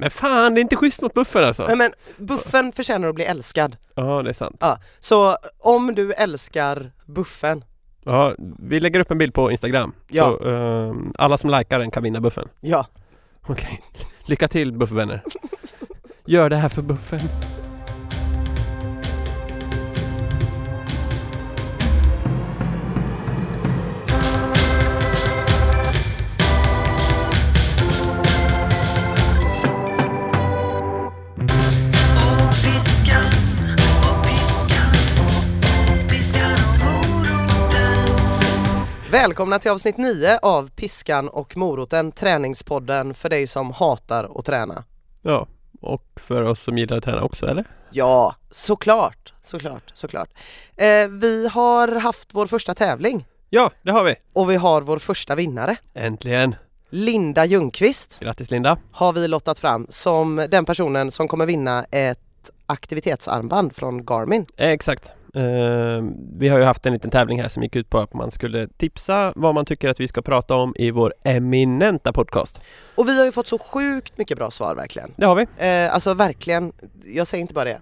Men fan, det är inte schysst mot buffen alltså. Nej, men buffen förtjänar att bli älskad. Ja, det är sant. Ja. Så om du älskar buffen, Ja, vi lägger upp en bild på Instagram. Ja. Så ehm, alla som likar den kan vinna buffen. ja. Okej. Lycka till buffvänner. Gör det här för buffen. Välkomna till avsnitt 9 av Piskan och moroten, träningspodden för dig som hatar att träna. Ja, och för oss som gillar att träna också, eller? Ja, såklart, såklart, såklart. Eh, vi har haft vår första tävling Ja, det har vi. och vi har vår första vinnare. Äntligen. Linda Ljungqvist Grattis Linda. har vi lottat fram som den personen som kommer vinna ett aktivitetsarmband från Garmin. Eh, Exakt. Ehm, vi har ju haft en liten tävling här som gick ut på att man skulle tipsa vad man tycker att vi ska prata om i vår eminenta podcast. Och vi har ju fått så sjukt mycket bra svar verkligen. Det har vi. Eh, alltså verkligen, jag säger inte bara det.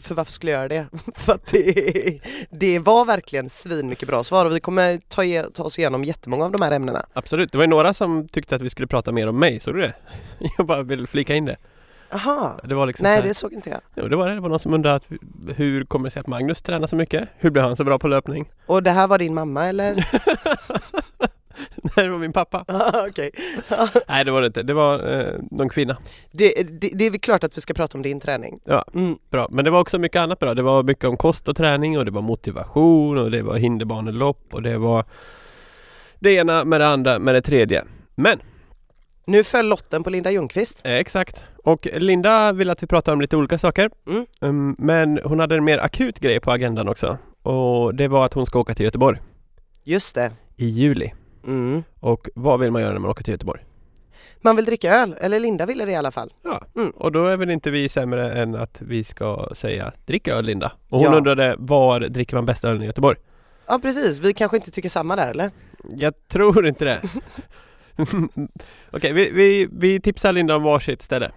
För varför skulle jag göra det? För att det, det var verkligen svin mycket bra svar och vi kommer ta, ta oss igenom jättemånga av de här ämnena. Absolut. Det var ju några som tyckte att vi skulle prata mer om mig, såg du det? Jag bara vill flika in det. Aha. Det var liksom Nej så här, det såg inte jag. Jo, det var det. Det var någon som undrade att, hur kommer det sig att Magnus tränar så mycket? Hur blev han så bra på löpning? Och det här var din mamma eller? Nej, det var min pappa. Ah, Okej. Nej, det var det inte. Det var eh, någon kvinna. Det, det, det är väl klart att vi ska prata om din träning. Ja. Mm. Bra. Men det var också mycket annat bra. Det var mycket om kost och träning och det var motivation och det var hinderbanelopp och det var det ena med det andra med det tredje. Men, Nu föll lotten på Linda Ljungqvist. eh, exakt. Och Linda vill att vi pratar om lite olika saker. Mm. Um, men hon hade en mer akut grej på agendan också. Och det var att hon ska åka till Göteborg Just det. i juli. Mm. Och vad vill man göra när man åker till Göteborg? Man vill dricka öl, eller Linda ville det i alla fall. Ja, Mm. och då är väl inte vi sämre än att vi ska säga drick öl Linda. Och hon Ja. undrade var dricker man bäst öl i Göteborg? Ja precis, vi kanske inte tycker samma där eller? Jag tror inte det. Okej, vi, vi, vi tipsar Linda om varsitt ställe.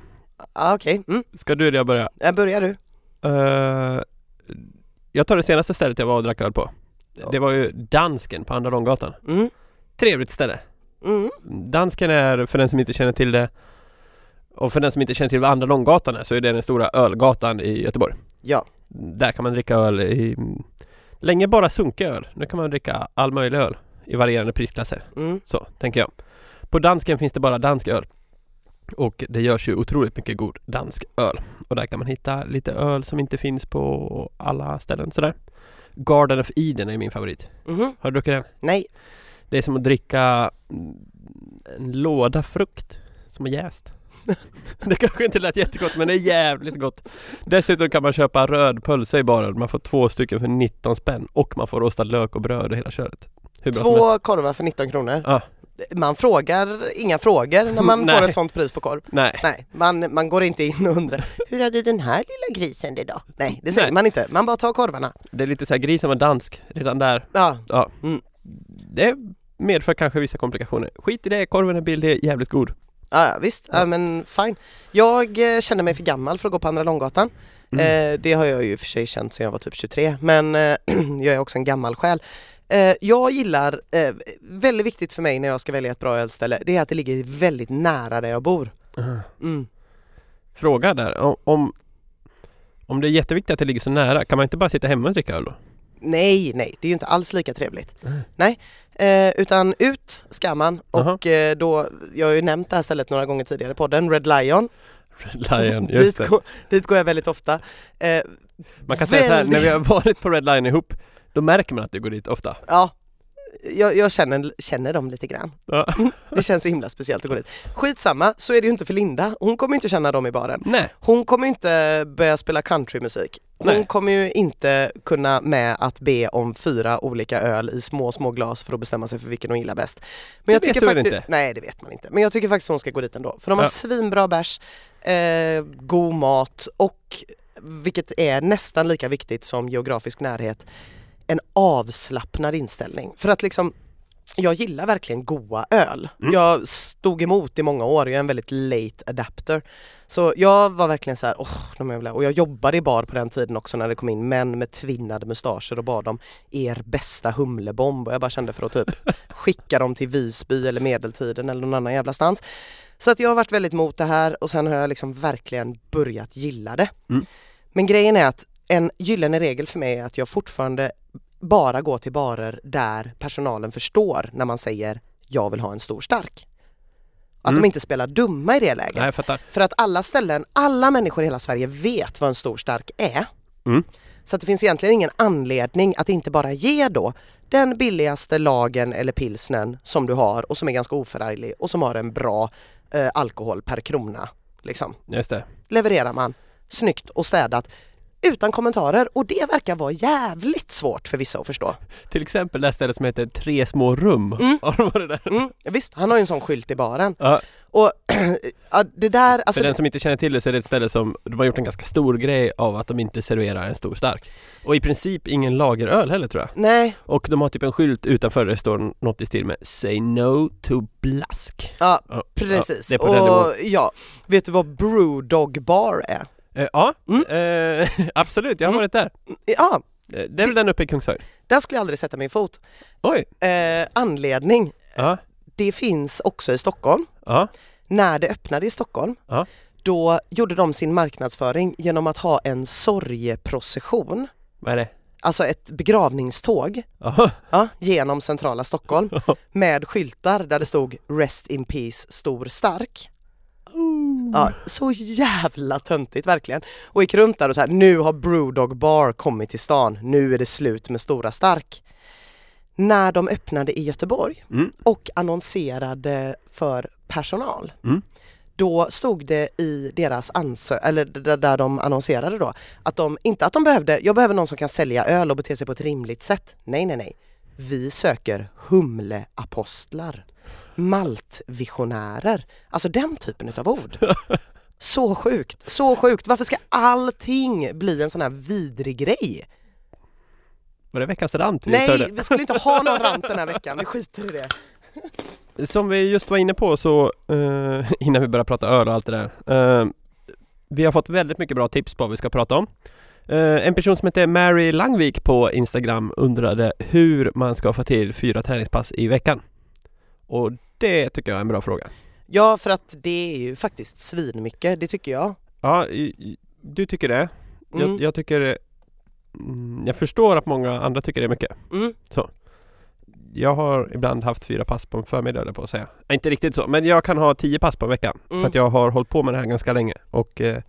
Ja okej, mm. Ska du eller jag börja? Jag börjar du. Eh, jag tar det senaste stället jag var och drack öl på. Ja. Det var ju Dansken på Andra Långgatan. Mm. Trevligt ställe. Mm. Dansken är, för den som inte känner till det och för den som inte känner till vad Andra Långgatan är så är det den stora ölgatan i Göteborg. Ja. Där kan man dricka öl i länge bara sunka öl. Nu kan man dricka all möjlig öl i varierande prisklasser. Mm. Så tänker jag. På dansken finns det bara dansk öl. Och det görs ju otroligt mycket god dansk öl. Och där kan man hitta lite öl som inte finns på alla ställen sådär. Garden of Eden är min favorit. Mhm. Har du druckit den? Nej. Det är som att dricka mm, en låda frukt som är jäst. det kanske inte lät jättegott men det är jävligt gott. Dessutom kan man köpa röd pölse i baren. Man får två stycken för 19 spänn och man får rostad lök och bröd och hela köret. Två korvar för 19 kronor. Ja. Man frågar inga frågor när man får ett sånt pris på korv. Nej. Nej, man, man går inte in och undrar Hur hade den här lilla grisen det då? Nej, det säger Nej. man inte. Man bara tar korvarna. Det är lite så här grisen var dansk redan där. Ja, Ja. Mm. Det medför kanske vissa komplikationer. Skit i det, korven är billig, jävligt god. ja ja, visst. Ja. Ja. men fine. Jag eh, känner mig för gammal för att gå på Andra Långgatan. Mm. Eh, det har jag ju för sig känt sedan jag var typ 23 men eh, jag är också en gammal själ. Eh, jag gillar, eh, väldigt viktigt för mig när jag ska välja ett bra ölställe, det är att det ligger väldigt nära där jag bor. Mm. Mm. Fråga där, om, om, det är jätteviktigt att det ligger så nära, kan man inte bara sitta hemma och dricka öl då? Nej, nej, det är ju inte alls lika trevligt. Nej. Nej, eh, utan ut ska man och eh, då, jag har ju nämnt det här stället några gånger tidigare på podden, Red Lion. Red Lion, just dit, det. går, dit går jag väldigt ofta. Eh, Man kan säga så här, väldigt- när vi har varit på Red Lion ihop, då märker man att du går dit ofta. ja, jag, jag känner, känner dem lite grann. Ja. Det känns så himla speciellt att gå dit. Skitsamma, så är det ju inte för Linda. Hon kommer inte känna dem i baren. Nej, Hon kommer inte börja spela countrymusik. Hon Nej. kommer ju inte kunna med att be om fyra olika öl i små, små glas för att bestämma sig för vilken hon gillar bäst. Men jag Det vet tycker väl faktiskt, inte? Nej det vet man inte. Men jag tycker faktiskt hon ska gå dit ändå. För de har Ja. svinbra bärs, eh, god mat och vilket är nästan lika viktigt som geografisk närhet, en avslappnad inställning. För att liksom jag gillar verkligen goa öl. Mm. Jag stod emot i många år, jag är en väldigt late adapter. Så jag var verkligen så här, jävla... och jag jobbade i bar på den tiden också när det kom in män med tvinnade mustascher och bad om er bästa humlebomb och jag bara kände för att typ skicka dem till Visby eller Medeltiden eller någon annan jävla stans. Så att jag har varit väldigt mot det här och sen har jag liksom verkligen börjat gilla det. Mm. Men grejen är att en gyllene regel för mig är att jag fortfarande bara går till barer där personalen förstår när man säger jag vill ha en stor stark. Att Mm. de inte spelar dumma i det läget. Nej, jag. För att alla ställen, alla människor i hela Sverige vet vad en stor stark är. Mm. Så att det finns egentligen ingen anledning att inte bara ge då den billigaste lagen eller pilsnen som du har och som är ganska oförarglig och som har en bra eh, alkohol per krona. Liksom. Just det. Levererar man snyggt och städat utan kommentarer och det verkar vara jävligt svårt för vissa att förstå. Till exempel det här stället som heter Tre små rum. Mm. Har du varit där? Mm, visst, han har ju en sån skylt i baren. Ja, Och ja, det där, alltså för den som inte känner till det så är det ett ställe som de har gjort en ganska stor grej av att de inte serverar en stor stark. Och i princip ingen lageröl heller tror jag. nej, Och de har typ en skylt utanför där det står något i stil med Say no to blask. ja Ja, precis. Ja, det är på den nivån. och ja, vet du vad Brewdog Bar är? Eh, ja, Mm. eh, absolut. Jag har Mm. varit där. Ja, Eh, Det är väl den uppe i Kungshöjd? där skulle jag aldrig sätta min fot. Oj! Eh, anledning, Ja, det finns också i Stockholm. ja, När det öppnade i Stockholm, Ja. då gjorde de sin marknadsföring genom att ha en sorgeprocession, vad är det? alltså ett begravningståg ja, genom centrala Stockholm med skyltar där det stod Rest in Peace Stor Stark. Ja, så jävla töntigt verkligen. Och gick runt där och så här, nu har Brewdog Bar kommit till stan, nu är det slut med Stora Stark. När de öppnade i Göteborg Mm. och annonserade för personal. Mm. Då stod det i deras ansö- eller där de annonserade då att de, inte att de behövde, jag behöver någon som kan sälja öl och bete sig på ett rimligt sätt. Nej, nej, nej. Vi söker humleapostlar, maltvisionärer, alltså den typen utav ord. Så sjukt, så sjukt. Varför ska allting bli en sån här vidrig grej? var det veckans rant vi Nej, vi skulle inte ha någon rant den här veckan, vi skiter i det. Som vi just var inne på så, eh, innan vi började prata öl och allt det där. eh, vi har fått väldigt mycket bra tips på vad vi ska prata om. Eh, en person som heter Mary Langvik på Instagram undrade hur man ska få till fyra träningspass i veckan. Och det tycker jag är en bra fråga. Ja, för att det är ju faktiskt svinmycket, det tycker jag. Ja, du tycker det. Mm. Jag, jag tycker mm, Jag förstår att många andra tycker det är mycket. Mm. Jag har ibland haft fyra pass på en förmiddag på att säga. Inte riktigt så, men jag kan ha tio pass på en vecka. Mm. För att jag har hållit på med det här ganska länge och eh,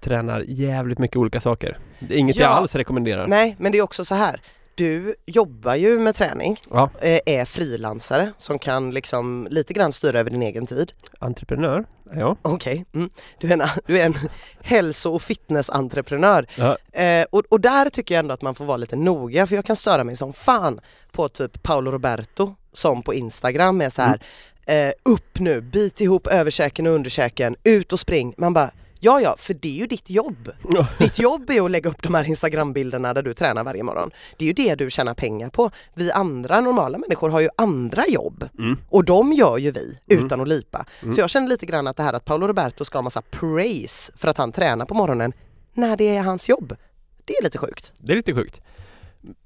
tränar jävligt mycket olika saker. Det är inget jag Ja. alls rekommenderar. Nej, men det är också så här. Du jobbar ju med träning, Ja. eh, är frilansare som kan liksom lite grann styra över din egen tid. Entreprenör, ja. Okej, mm. du, är en, du är en hälso och fitnessentreprenör. ja. Eh, och, och där tycker jag ändå att man får vara lite noga för jag kan störa mig som fan på typ Paolo Roberto som på Instagram är så här eh, upp nu, bit ihop överkäken och underkäken, ut och spring. Man bara Ja, ja, för det är ju ditt jobb. Ditt jobb är att lägga upp de här Instagrambilderna där du tränar varje morgon. Det är ju det du tjänar pengar på. Vi andra normala människor har ju andra jobb Mm. och de gör ju vi Mm. utan att lipa. Mm. Så jag känner lite grann att det här att Paolo Roberto ska ha massa praise för att han tränar på morgonen när det är hans jobb. Det är lite sjukt. Det är lite sjukt.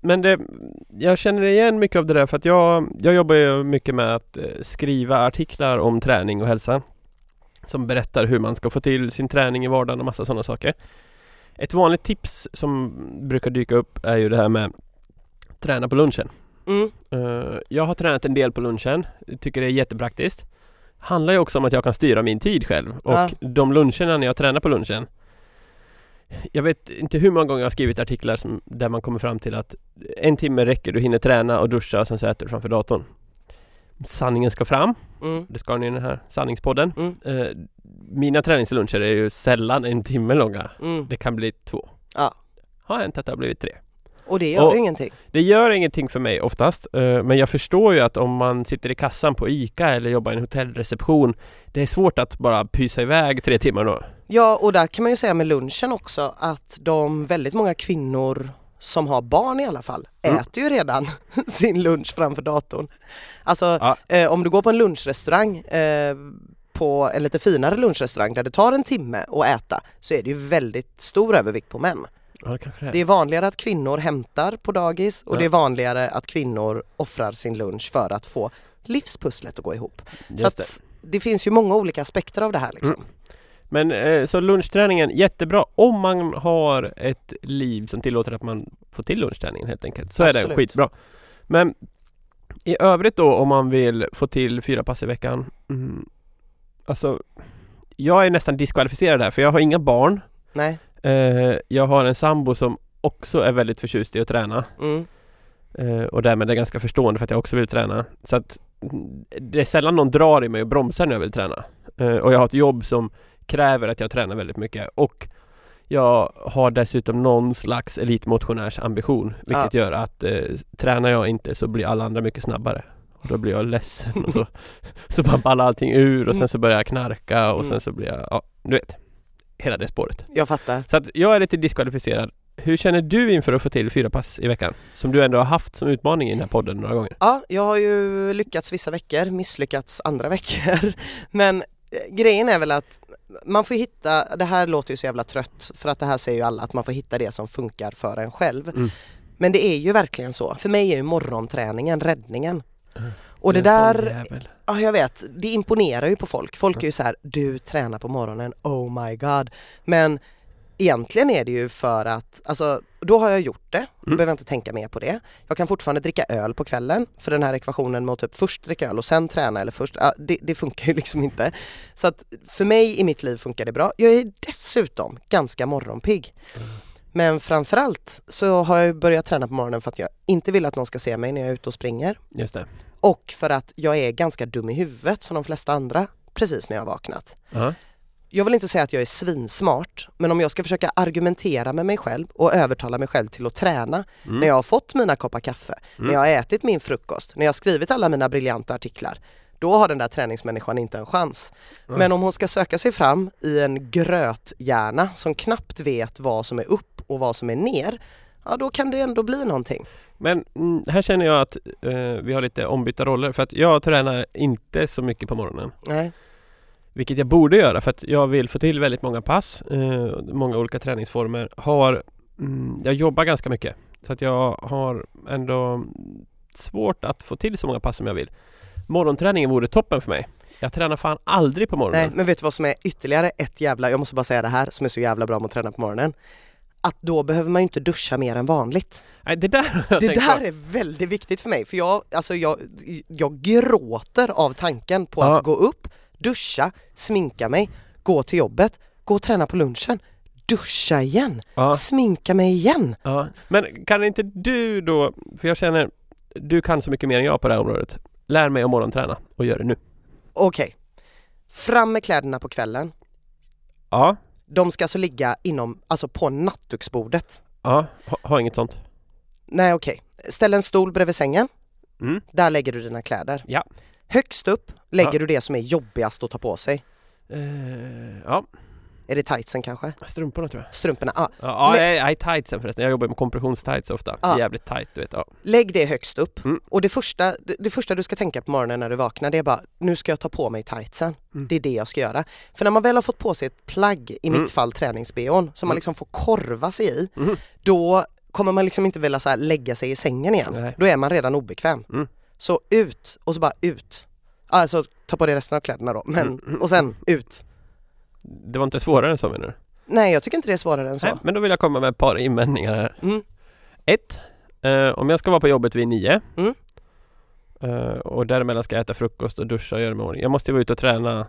Men det, jag känner igen mycket av det där för att jag, jag jobbar ju mycket med att eh, skriva artiklar om träning och hälsa. Som berättar hur man ska få till sin träning i vardagen och massa sådana saker. Ett vanligt tips som brukar dyka upp är ju det här med träna på lunchen. Mm. Eh, jag har tränat en del på lunchen, tycker det är jättepraktiskt. Handlar ju också om att jag kan styra min tid själv och Ja. de luncherna när jag tränar på lunchen Jag vet inte hur många gånger jag har skrivit artiklar som, där man kommer fram till att en timme räcker, du hinner träna och duscha och sen så äter du framför datorn. Sanningen ska fram, Mm. det ska ni i den här sanningspodden. Mm. Eh, mina träningsluncher är ju sällan en timme långa. Mm. Det kan bli två. Ja. Har hänt att det har blivit tre. Och det gör Och- ingenting. Det gör ingenting för mig oftast, eh, men jag förstår ju att om man sitter i kassan på ICA eller jobbar i en hotellreception Det är svårt att bara pysa iväg tre timmar då. Ja och där kan man ju säga med lunchen också att de väldigt många kvinnor som har barn i alla fall Mm. äter ju redan sin lunch framför datorn. Alltså Ja. eh, om du går på en lunchrestaurang eh, på en lite finare lunchrestaurang där det tar en timme att äta så är det ju väldigt stor övervikt på män. Ja, det är. Det är vanligare att kvinnor hämtar på dagis och Ja. det är vanligare att kvinnor offrar sin lunch för att få livspusslet att gå ihop. Just Så att det. det finns ju många olika aspekter av det här liksom. Mm. Men eh, så lunchträningen, jättebra om man har ett liv som tillåter att man får till lunchträningen helt enkelt. Så är det Absolut. skitbra. Men i övrigt då om man vill få till fyra pass i veckan. Mm, alltså, jag är nästan diskvalificerad här för jag har inga barn. Nej. Eh, jag har en sambo som också är väldigt förtjust i att träna. Mm. Eh, och därmed är ganska förstående för att jag också vill träna. Så att mm, det är sällan någon drar i mig och bromsar när jag vill träna. Eh, och jag har ett jobb som kräver att jag tränar väldigt mycket. Och jag har dessutom någon slags elitmotionärs ambition. Vilket gör att eh, tränar jag inte så blir alla andra mycket snabbare. Och då blir jag ledsen och så, så bara ballar allting ur och sen så börjar jag knarka och sen Mm. så blir jag, ja du vet. Hela det spåret. Jag fattar. Så att jag är lite diskvalificerad. Hur känner du inför att få till fyra pass i veckan? Som du ändå har haft som utmaning i den här podden några gånger. Ja, jag har ju lyckats vissa veckor, misslyckats andra veckor. Men eh, grejen är väl att man får hitta, det här låter ju så jävla trött för att det här säger ju alla att man får hitta det som funkar för en själv. Mm. Men det är ju verkligen så. För mig är ju morgonträningen räddningen. Mm. Och det sån där, ja jag vet, det imponerar ju på folk. Folk är ju så här, du tränar på morgonen, oh my god. Men egentligen är det ju för att, alltså då har jag gjort det, Mm. behöver jag inte tänka mer på det. Jag kan fortfarande dricka öl på kvällen, för den här ekvationen med att typ först dricka öl och sen träna eller först, ja, det, det funkar ju liksom inte. Så att för mig i mitt liv funkar det bra. Jag är dessutom ganska morgonpigg. Men framförallt så har jag börjat träna på morgonen för att jag inte vill att någon ska se mig när jag är ute och springer. Just det. Och för att jag är ganska dum i huvudet som de flesta andra precis när jag har vaknat. Ja. Jag vill inte säga att jag är svinsmart, men om jag ska försöka argumentera med mig själv och övertala mig själv till att träna Mm. när jag har fått mina koppar kaffe, Mm. när jag har ätit min frukost, när jag har skrivit alla mina briljanta artiklar, då har den där träningsmänniskan inte en chans. Nej. Men om hon ska söka sig fram i en gröthjärna som knappt vet vad som är upp och vad som är ner, ja då kan det ändå bli någonting. Men mm, här känner jag att eh, vi har lite ombytta roller för att jag tränar inte så mycket på morgonen. Nej. Vilket jag borde göra för att jag vill få till väldigt många pass, eh, många olika träningsformer. Har, mm, jag jobbar ganska mycket så att jag har ändå svårt att få till så många pass som jag vill. Morgonträningen vore toppen för mig. Jag tränar fan aldrig på morgonen. Nej, men vet du vad som är ytterligare ett jävla, jag måste bara säga det här som är så jävla bra med att träna på morgonen. Att då behöver man ju inte duscha mer än vanligt. Nej, det där jag Det där på. är väldigt viktigt för mig för jag, alltså jag, jag gråter av tanken på Ja. att gå upp, duscha, sminka mig, gå till jobbet, gå och träna på lunchen, duscha igen, Ja. sminka mig igen. Ja, men kan inte du då, för jag känner du kan så mycket mer än jag på det här området. Lär mig att morgonträna och gör det nu. Okej, fram med kläderna på kvällen. Ja, De ska alltså ligga inom, alltså på nattduksbordet. ja, ha, ha inget sånt. Nej okej, ställ en stol bredvid sängen. Mm. Där lägger du dina kläder. Ja. Högst upp lägger Ja. du det som är jobbigast att ta på sig. Eh, ja, Är det tightsen kanske? strumporna tror jag. Strumporna? Ja. Ja, ja är tightsen förresten. Jag jobbar med kompressionstights ofta. Ja. Jävligt tight, du vet. Ja. Lägg det högst upp. Mm. Och det första, det, det första du ska tänka på morgonen när du vaknar det är bara nu ska jag ta på mig tightsen. Mm. Det är det jag ska göra. För när man väl har fått på sig ett plagg, i Mm. mitt fall träningsbhn, som man Mm. liksom får korva sig i, Mhm. då kommer man liksom inte vilja så lägga sig i sängen igen. Nej. Då är man redan obekväm. Så ut och så bara ut. Alltså ta på dig resten av kläderna då, men Mm. och sen ut. Det var inte svårare än så menar du? Nej jag tycker inte det är svårare än så. Nej, men då vill jag komma med ett par invändningar här. Mm. Ett, eh, om jag ska vara på jobbet vid nio Mm. eh, och däremellan ska jag äta frukost och duscha och göra mig ordning. Jag måste ju vara ute och träna eh,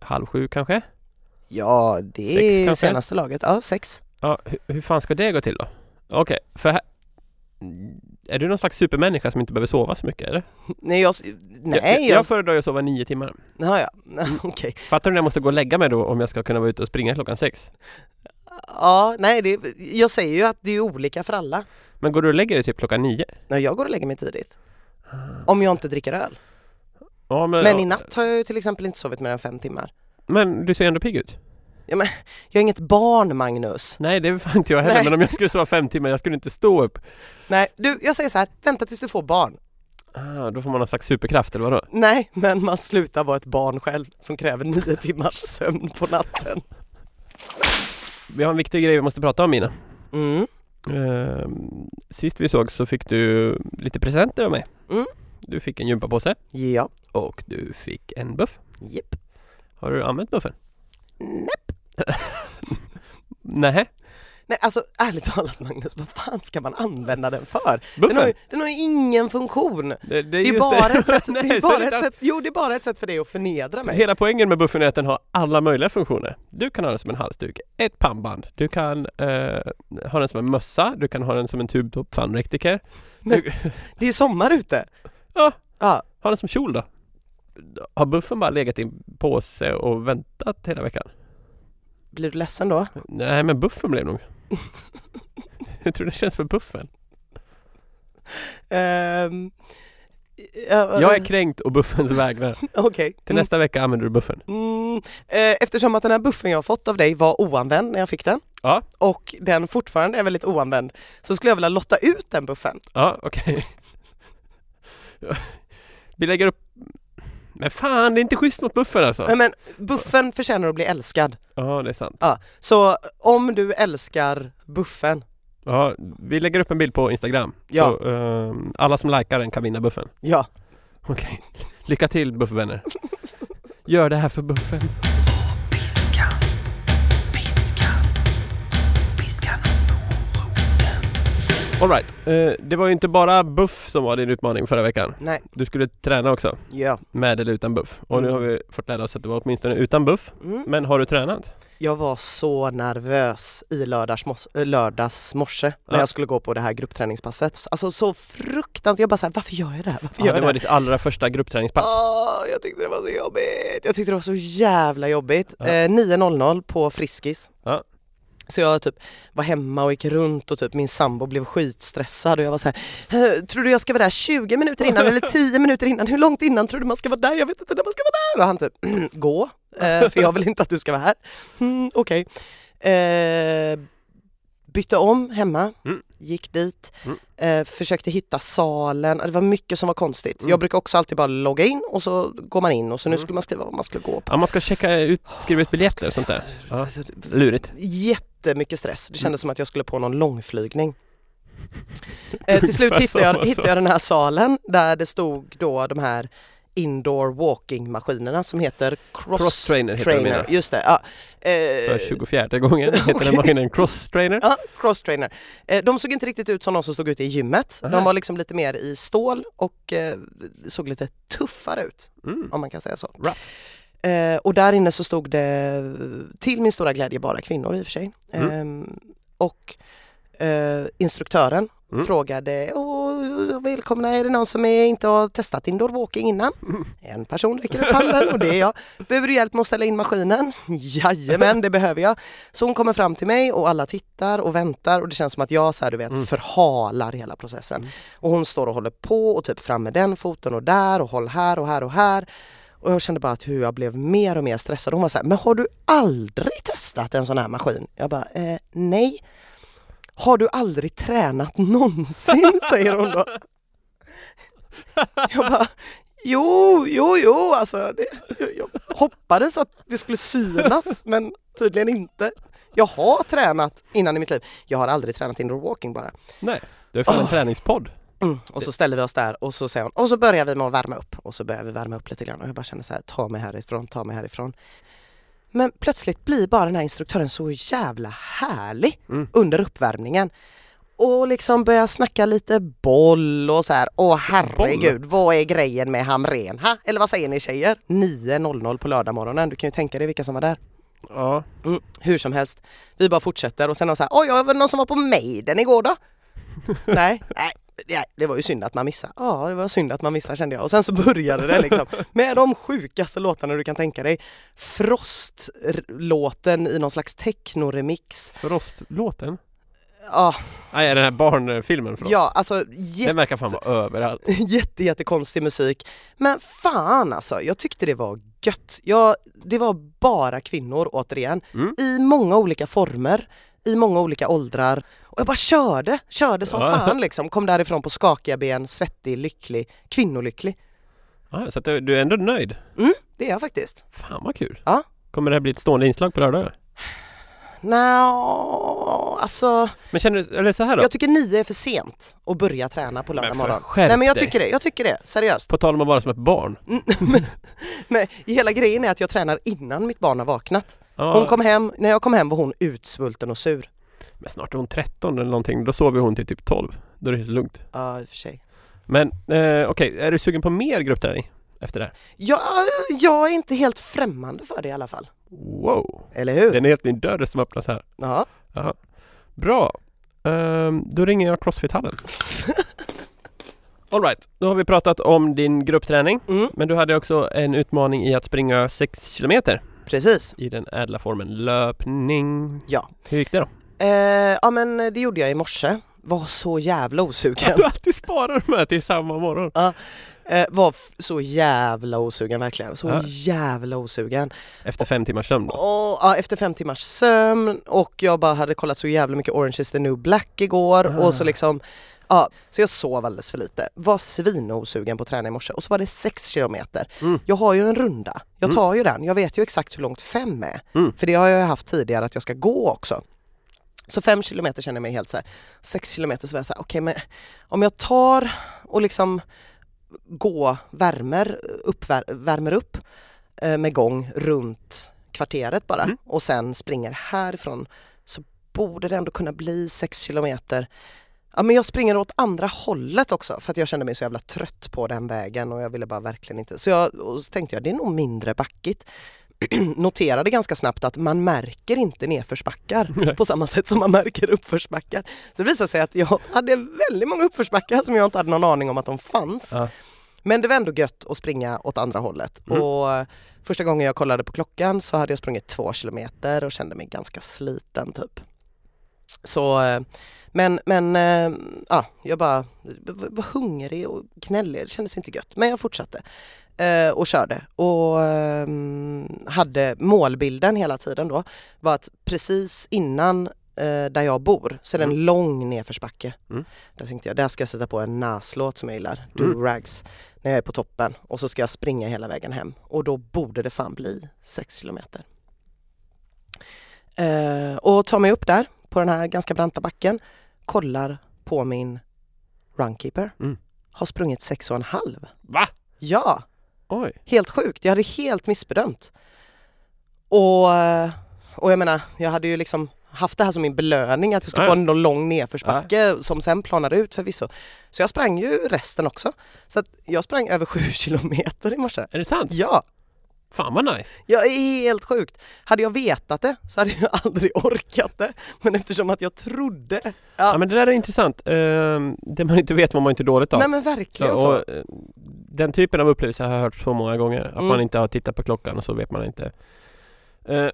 halv sju kanske? Ja det Sex är kanske? senaste laget. Ja sex. Ja, hur, hur fan ska det gå till då? Okej, för här, är du någon slags supermänniska som inte behöver sova så mycket eller? Nej jag, nej jag, jag, jag föredrar att sova nio timmar. ja, ja. okej. Fattar du när jag måste gå och lägga mig då om jag ska kunna vara ute och springa klockan sex? Ja, nej det, jag säger ju att det är olika för alla. Men går du och lägger dig typ klockan nio? Nej, jag går och lägger mig tidigt. Om jag inte dricker öl. Ja, men, Men i natt har jag ju till exempel inte sovit mer än fem timmar. Men du ser ändå pigg ut. Ja, men, jag är inget barn Magnus. Nej det är fan inte jag heller Nej. men om jag skulle sova fem timmar jag skulle inte stå upp. Nej, du, jag säger så här, vänta tills du får barn. Ah, då får man någon slags superkraft eller vadå? Nej, men man slutar vara ett barn själv som kräver nio timmars sömn på natten. Vi har en viktig grej vi måste prata om Mina. Mm. Ehm, sist vi såg så fick du lite presenter av mig. Mm. Du fick en gympapåse Ja, och du fick en buff. japp. Har du använt buffen? Nej. Nej. Nej, alltså ärligt talat Magnus, vad fan ska man använda den för? Den har, ju, den har ju ingen funktion. Det, det är, Det är bara ett sätt, Nej, det är bara det ett sätt, jo det är bara ett sätt för dig att förnedra mig. Hela poängen med buffen är att den har alla möjliga funktioner. Du kan ha den som en halsduk, ett pannband, du kan eh, ha den som en mössa, du kan ha den som en tubtopp funrektiker. Men- Du, Det är sommar ute. Ja. Ja, ha den som kjol då. Har buffen bara legat i en påse och väntat hela veckan? Blir du ledsen då? Nej men buffen blev nog. Hur tror du det känns för buffen? Ehm, ja, Jag är kränkt och buffens vägnar. Okej. Till Mm. nästa vecka använder du buffen. Mm, eh, eftersom att den här buffen jag fått av dig var oanvänd när jag fick den Ja. och den fortfarande är väldigt oanvänd så skulle jag vilja lotta ut den buffen. Ja, okej. Vi lägger upp... Men fan, det är inte schysst mot buffen alltså. Nej, men buffen förtjänar att bli älskad. Ja, det är sant. Ja, så om du älskar buffen, Ja, vi lägger upp en bild på Instagram. Ja. Så, ehm, alla som likar den kan vinna buffen. ja. Okej. Lycka till buffvänner. Gör det här för buffen. Alright. Uh, det var ju inte bara buff som var din utmaning förra veckan. Nej, Du skulle träna också. ja. Med eller utan buff. Och nu Mm. har vi fått lära oss att det var åtminstone utan buff. Mm. Men har du tränat? Jag var så nervös i lördags, mos- äh, lördags morse när Ja. jag skulle gå på det här gruppträningspasset. Alltså så fruktansvärt, jag bara såhär, varför gör jag det här? Varför Ja, gör det jag det var ditt allra första gruppträningspass. Åh, jag tyckte det var så jobbigt. Jag tyckte det var så jävla jobbigt. Ja. Eh, 9.00 på Friskis. Ja. Så jag typ var hemma och gick runt och typ min sambo blev skitstressad och jag var så här, "Eh, tror du jag ska vara där 20 minuter innan eller 10 minuter innan? Hur långt innan tror du man ska vara där? Jag vet inte när man ska vara där. Och han typ, "Mm, gå, eh, för jag vill inte att du ska vara här. Mm, Okej. Eh, bytte om hemma, Mm. gick dit, Mm. eh, försökte hitta salen. Det var mycket som var konstigt. Mm. Jag brukar också alltid bara logga in och så går man in och så nu Mm. skulle man skriva vad man skulle gå på. Ja, man ska checka ut, skriva ut biljetter och sånt där. Ja. Lurigt. Jättemycket stress. Det Mm. kändes som att jag skulle på någon långflygning. Eh, till slut hittade jag, hittade jag den här salen där det stod då de här indoor walking maskinerna som heter cross, Cross trainer de trainer. mina. Just det. Ja. Eh, För 24 gången heter den maskinen cross trainer. Ja, cross trainer. Eh, de såg inte riktigt ut som de som stod ute i gymmet. Aha. De var liksom lite mer i stål och eh, såg lite tuffare ut Mm. om man kan säga så. Rough. Eh, och där inne så stod det till min stora glädje bara kvinnor i och för sig. Mm. Ehm, och eh, instruktören Mm. frågade Åh, välkomna, är det någon som är, inte har testat indoor walking innan? Mm. En person räcker upp handen och det är jag. Behöver du hjälp med att ställa in maskinen? Jajamän, det behöver jag. Så hon kommer fram till mig och alla tittar och väntar och det känns som att jag så här, du vet, Mm. förhalar hela processen. Mm. Och hon står och håller på och typ fram med den foten och där och håll här och här och här. Och jag kände bara att hur jag blev mer och mer stressad. Hon var så här, men har du aldrig testat en sån här maskin? Jag bara, eh, nej. Har du aldrig tränat någonsin? säger hon då. Jag bara, jo, jo, jo, alltså. Det, jag hoppades att det skulle synas, men tydligen inte. Jag har tränat innan i mitt liv. Jag har aldrig tränat indoor walking bara. Nej, du är fan en Åh. träningspodd. Mm. Och så ställer vi oss där och så säger hon, och så börjar vi med att värma upp. Och så börjar vi värma upp lite grann och jag bara känner så här, ta mig härifrån, ta mig härifrån. Men plötsligt blir bara den här instruktören så jävla härlig Mm. under uppvärmningen. Och liksom börjar snacka lite boll och så här, åh herregud, vad är grejen med Hamrén? Ha? Eller vad säger ni tjejer? 9.00 på lördagmorgonen, du kan ju tänka dig vilka som var där. Ja. Mm, hur som helst, vi bara fortsätter och sen har så här, oj, var det någon som var på Maiden igår då? nej, nej, nej, det var ju synd att man missade. Ja, det var synd att man missade kände jag. Och sen så började det liksom med de sjukaste låtarna du kan tänka dig. Frost-låten i någon slags techno-remix. Frostlåten. Ja, Nej, den här barnfilmen för oss. ja alltså Den jätte, verkar fan vara överallt. jätte, jättekonstig musik. Men fan alltså, jag tyckte det var gött. Jag, det var bara kvinnor återigen, Mm. i många olika former, i många olika åldrar. Och jag bara körde, körde som Ja. fan liksom. Kom därifrån på skakiga ben, svettig, lycklig, kvinnolycklig. Ja, så att du, är ändå nöjd? Det är jag faktiskt. Fan vad kul! Ja. Kommer det här bli ett stående inslag på lördag? Nå, alltså Men känner du, eller så här då? jag tycker nio är för sent att börja träna på lördag morgon. Nej men jag tycker det, jag tycker det, seriöst. På tal om att vara som ett barn. men, men hela grejen är att jag tränar innan mitt barn har vaknat. Ja, Hon kom hem, när jag kom hem var hon utsvulten och sur. Men snart är hon 13 eller någonting. Då sover hon till typ 12. Då är det helt lugnt. Ja i och för sig. Men eh, okej, är du sugen på mer gruppträning efter det här? Jag, jag är inte helt främmande för det i alla fall. Wow! Eller hur? Det är en helt ny dörr som öppnas här. Ja. Bra! Ehm, då ringer jag Crossfit-hallen. Alright, då har vi pratat om din gruppträning. Mm, Men du hade också en utmaning i att springa 6 kilometer precis. i den ädla formen löpning. Ja. Hur gick det då? Eh, ja men det gjorde jag i morse. Var så jävla osugen. Att du alltid sparar de här till samma morgon. Eh, var så jävla osugen verkligen. Så Ja. jävla osugen. Efter fem timmars sömn då. Och, ja, efter fem timmars sömn och jag bara hade kollat så jävla mycket Orange is the new black igår Ah. och så liksom Ja, så jag sov alldeles för lite. Var svinosugen på att träna i morse och så var det sex kilometer. Mm. Jag har ju en runda. Jag Mm. tar ju den. Jag vet ju exakt hur långt fem är. Mm. För det har jag haft tidigare att jag ska gå också. Så fem kilometer känner jag mig helt så här. Sex kilometer så var jag så här, okej men om jag tar och liksom gå, värmer, uppvär, värmer upp eh, med gång runt kvarteret bara Mm. och sen springer härifrån så borde det ändå kunna bli sex kilometer. Ja men jag springer åt andra hållet också för att jag kände mig så jävla trött på den vägen och jag ville bara verkligen inte. Så, jag, så tänkte jag det är nog mindre backigt. Noterade ganska snabbt att man märker inte nedförsbackar på samma sätt som man märker uppförsbackar. Så det visade sig att jag hade väldigt många uppförsbackar som jag inte hade någon aning om att de fanns. Ja. Men det var ändå gött att springa åt andra hållet. Mm. Och eh, första gången jag kollade på klockan så hade jag sprungit två kilometer och kände mig ganska sliten typ. Så, eh, men, men eh, ja, jag bara var hungrig och knällig, det kändes inte gött. Men jag fortsatte eh, och körde och hade målbilden hela tiden då var att precis innan där jag bor så är det en Mm. lång nedförsbacke. Mm. Där tänkte jag, där ska jag sätta på en Nas-låt som jag gillar, Mm. Do Rags, när jag är på toppen och så ska jag springa hela vägen hem och då borde det fan bli 6 kilometer. Eh, och tar mig upp där på den här ganska branta backen, kollar på min runkeeper, Mm. har sprungit sex och en halv. Va? Ja, Oj. helt sjukt. Jag hade helt missbedömt. Och, och jag menar, jag hade ju liksom haft det här som min belöning att jag skulle Ja, få en lång nedförsbacke som sen planade ut förvisso. Så jag sprang ju resten också. Så att jag sprang över sju kilometer i morse. Är det sant? Ja, Fan vad nice. är helt sjukt. Hade jag vetat det så hade jag aldrig orkat det. Men eftersom att jag trodde. Ja, Ja men det där är intressant. Ehm, det man inte vet mår man inte dåligt av. nej men verkligen så. och, eh, den typen av upplevelse har jag hört så många gånger. Att Mm. man inte har tittat på klockan och så vet man inte. Eh,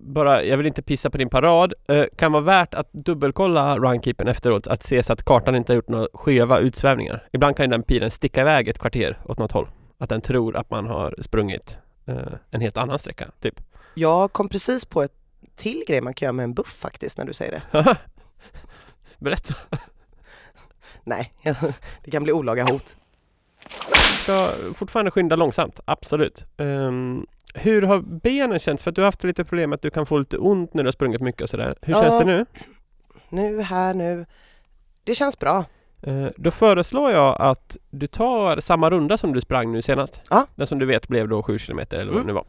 bara, jag vill inte pissa på din parad. Eh, kan vara värt att dubbelkolla runkeepern efteråt. Att se så att kartan inte har gjort några skeva utsvävningar. Ibland kan ju den pilen sticka iväg ett kvarter åt något håll. Att den tror att man har sprungit en helt annan sträcka, typ. Jag kom precis på ett till grej man kan göra med en buff faktiskt när du säger det. Berätta. Nej, det kan bli olaga hot. ska fortfarande skynda långsamt, absolut. Ehm, hur har benen känts? För att du har haft lite problem att du kan få lite ont när du har sprungit mycket och sådär. Hur Ja. känns det nu? Nu, här, nu. Det känns bra. Eh, då föreslår jag att du tar samma runda som du sprang nu senast. Ja. Den som du vet blev då 7 km eller vad Mm. det nu var.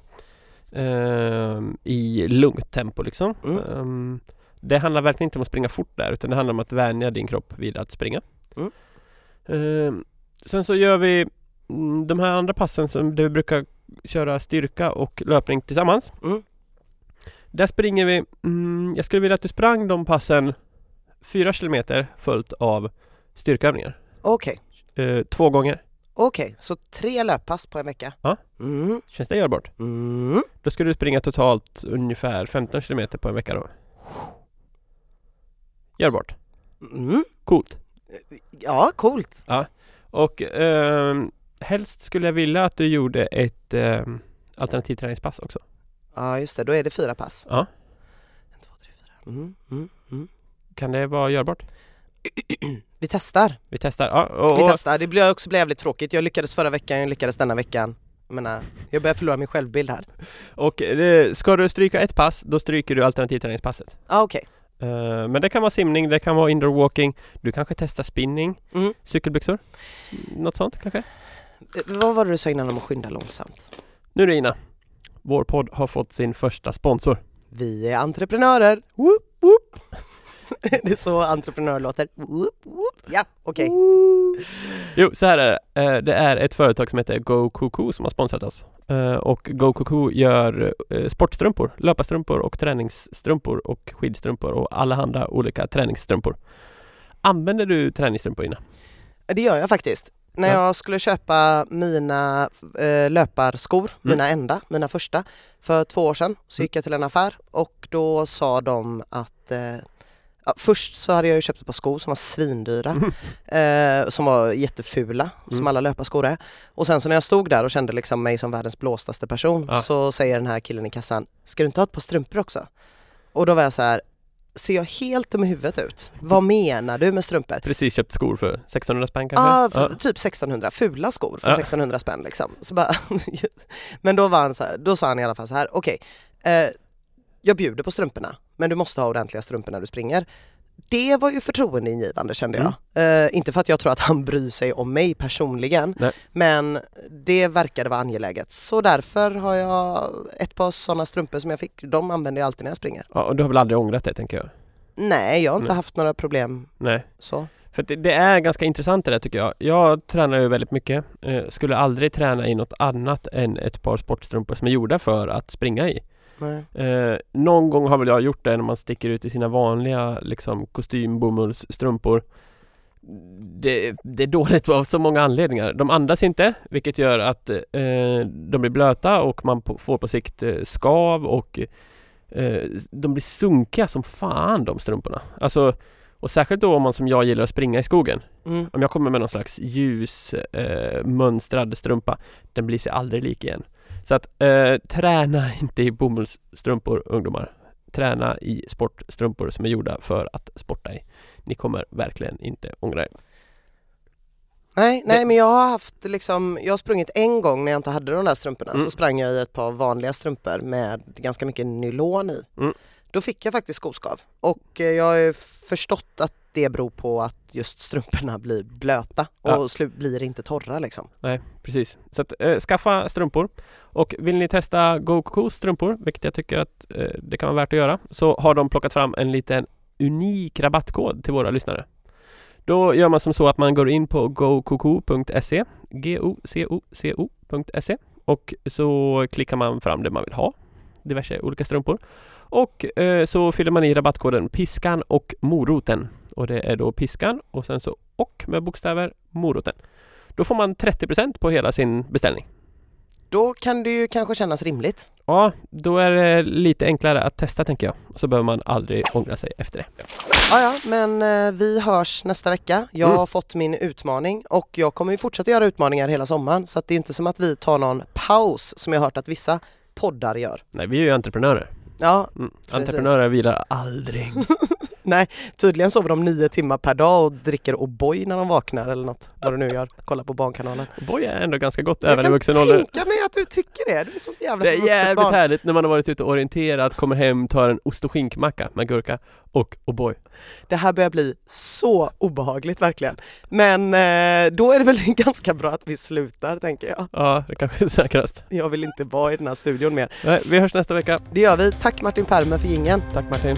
Ehm, I lugnt tempo liksom. Mm. Ehm, det handlar verkligen inte om att springa fort där utan det handlar om att vänja din kropp vid att springa. Mm. Ehm, sen så gör vi mm, de här andra passen som vi brukar köra styrka och löpning tillsammans. Mm. Där springer vi, mm, jag skulle vilja att du sprang de passen 4 kilometer följt av styrkeövningar. Okej, Eh, två gånger. okej. Så tre löppass på en vecka? Ja. Mm. Känns det görbart? Mm. Då skulle du springa totalt ungefär 15 kilometer på en vecka då. görbart. Mm. Coolt. Ja, coolt. Och ehm, helst skulle jag vilja att du gjorde ett um, alternativt träningspass också. Ja, just det. Då är det fyra pass. Ja. En, två, tre, fyra. Mm, mm, mm. Kan det vara görbart? Vi testar. Vi testar. Ja, och, Vi testar. Det blir också jävligt tråkigt. Jag lyckades förra veckan, jag lyckades denna veckan. Jag menar, jag börjar förlora min självbild här. och eh, ska du stryka ett pass, då stryker du alternativträningspasset. Ja, okej. Eh, men det kan vara simning, det kan vara indoor walking, du kanske testar spinning, Mm. cykelbyxor, något sånt kanske? Eh, Vad var det du sa innan om att skynda långsamt? Nu är det Ina. Vår podd har fått sin första sponsor. Vi är entreprenörer. Woop, woop. det är så entreprenör låter. Ja, okej. Jo, så här är det. Eh, Det är ett företag som heter Go Coco som har sponsrat oss. Eh, Och Go Coco gör eh, sportstrumpor, löparstrumpor och träningsstrumpor och skidstrumpor och alla andra olika träningsstrumpor. Använder du träningsstrumpor Ina? Det gör jag faktiskt. När Ja. jag skulle köpa mina äh, löparskor, mina enda, mina första, för två år sedan så Mm. gick jag till en affär och då sa de att eh, ja, Först så hade jag ju köpt ett par skor som var svindyra, eh, som var jättefula, som Mm. alla löparskor är. Och sen så när jag stod där och kände liksom mig som världens blåstaste person Ja. så säger den här killen i kassan, ska du inte ha ett par strumpor också? Och då var jag så här, ser jag helt dum i huvudet ut? Vad menar du med strumpor? Precis köpt skor för 1600 spänn kanske? Ja, för, typ 1600, fula skor för Ja. 1600 spänn liksom. Så bara, men då var han så här, då sa han i alla fall så här, okej, eh, jag bjuder på strumporna, men du måste ha ordentliga strumpor när du springer. Det var ju förtroendeingivande kände jag. Eh, inte för att jag tror att han bryr sig om mig personligen, Nej. men det verkade vara angeläget. Så därför har jag ett par sådana strumpor som jag fick, de använder jag alltid när jag springer. Ja, och du har väl aldrig ångrat det tänker jag? Nej, jag har inte Nej. haft några problem Nej. så. För det, det är ganska intressant det där tycker jag. Jag tränar ju väldigt mycket. Eh, skulle aldrig träna i något annat än ett par sportstrumpor som är gjorda för att springa i. Eh, någon gång har väl jag gjort det när man sticker ut i sina vanliga liksom, kostymbomullsstrumpor. Det, det är dåligt av så många anledningar. De andas inte vilket gör att eh, de blir blöta och man på, får på sikt eh, skav och eh, de blir sunkiga som fan de strumporna. Alltså, och särskilt då om man som jag gillar att springa i skogen. Mm. Om jag kommer med någon slags ljus eh, mönstrad strumpa Den blir sig aldrig lik igen Så att eh, träna inte i bomullsstrumpor ungdomar Träna i sportstrumpor som är gjorda för att sporta i Ni kommer verkligen inte ångra er Nej, nej men jag har haft liksom, jag har sprungit en gång när jag inte hade de där strumporna Mm. så sprang jag i ett par vanliga strumpor med ganska mycket nylon i. Mm. Då fick jag faktiskt skoskav. Och eh, jag har ju förstått att det beror på att just strumporna blir blöta och Ja. blir inte torra liksom. Nej precis. Så att eh, skaffa strumpor. Och vill ni testa GoCocos strumpor Vilket jag tycker att eh, det kan vara värt att göra Så har de plockat fram en liten unik rabattkod till våra lyssnare. Då gör man som så att man går in på gococo.se G-O-C-O-C-O.se Och så klickar man fram det man vill ha Diverse olika strumpor Och eh, så fyller man i rabattkoden piskan och moroten Och det är då piskan och sen så och med bokstäver moroten Då får man 30% på hela sin beställning Då kan det ju kanske kännas rimligt. Ja, då är det lite enklare att testa tänker jag Så behöver man aldrig ångra sig efter det Ja, ja, men eh, vi hörs nästa vecka. Jag Mm. har fått min utmaning och jag kommer ju fortsätta göra utmaningar hela sommaren så att det är inte som att vi tar någon paus som jag har hört att vissa poddar gör. Nej, vi är ju entreprenörer Ja, mm. Entreprenörer vilar aldrig Tydligen sover de nio timmar per dag och dricker O'boy när de vaknar eller något. Vad du nu gör. Kolla på Barnkanalen. Boy är ändå ganska gott Jag även i kan vuxen ålder tänka mig att du tycker det. Du är sånt jävla Det är jävligt barn. härligt när man har varit ute och orienterat, kommer hem, tar en ost och skinkmacka med gurka och O'boy Det här börjar bli så obehagligt verkligen. Men eh, då är det väl ganska bra att vi slutar tänker jag. Ja, det kanske är säkrast Jag vill inte vara i den här studion mer. Nej, Vi hörs nästa vecka Det gör vi. Tack Martin Permer för gingen. Tack Martin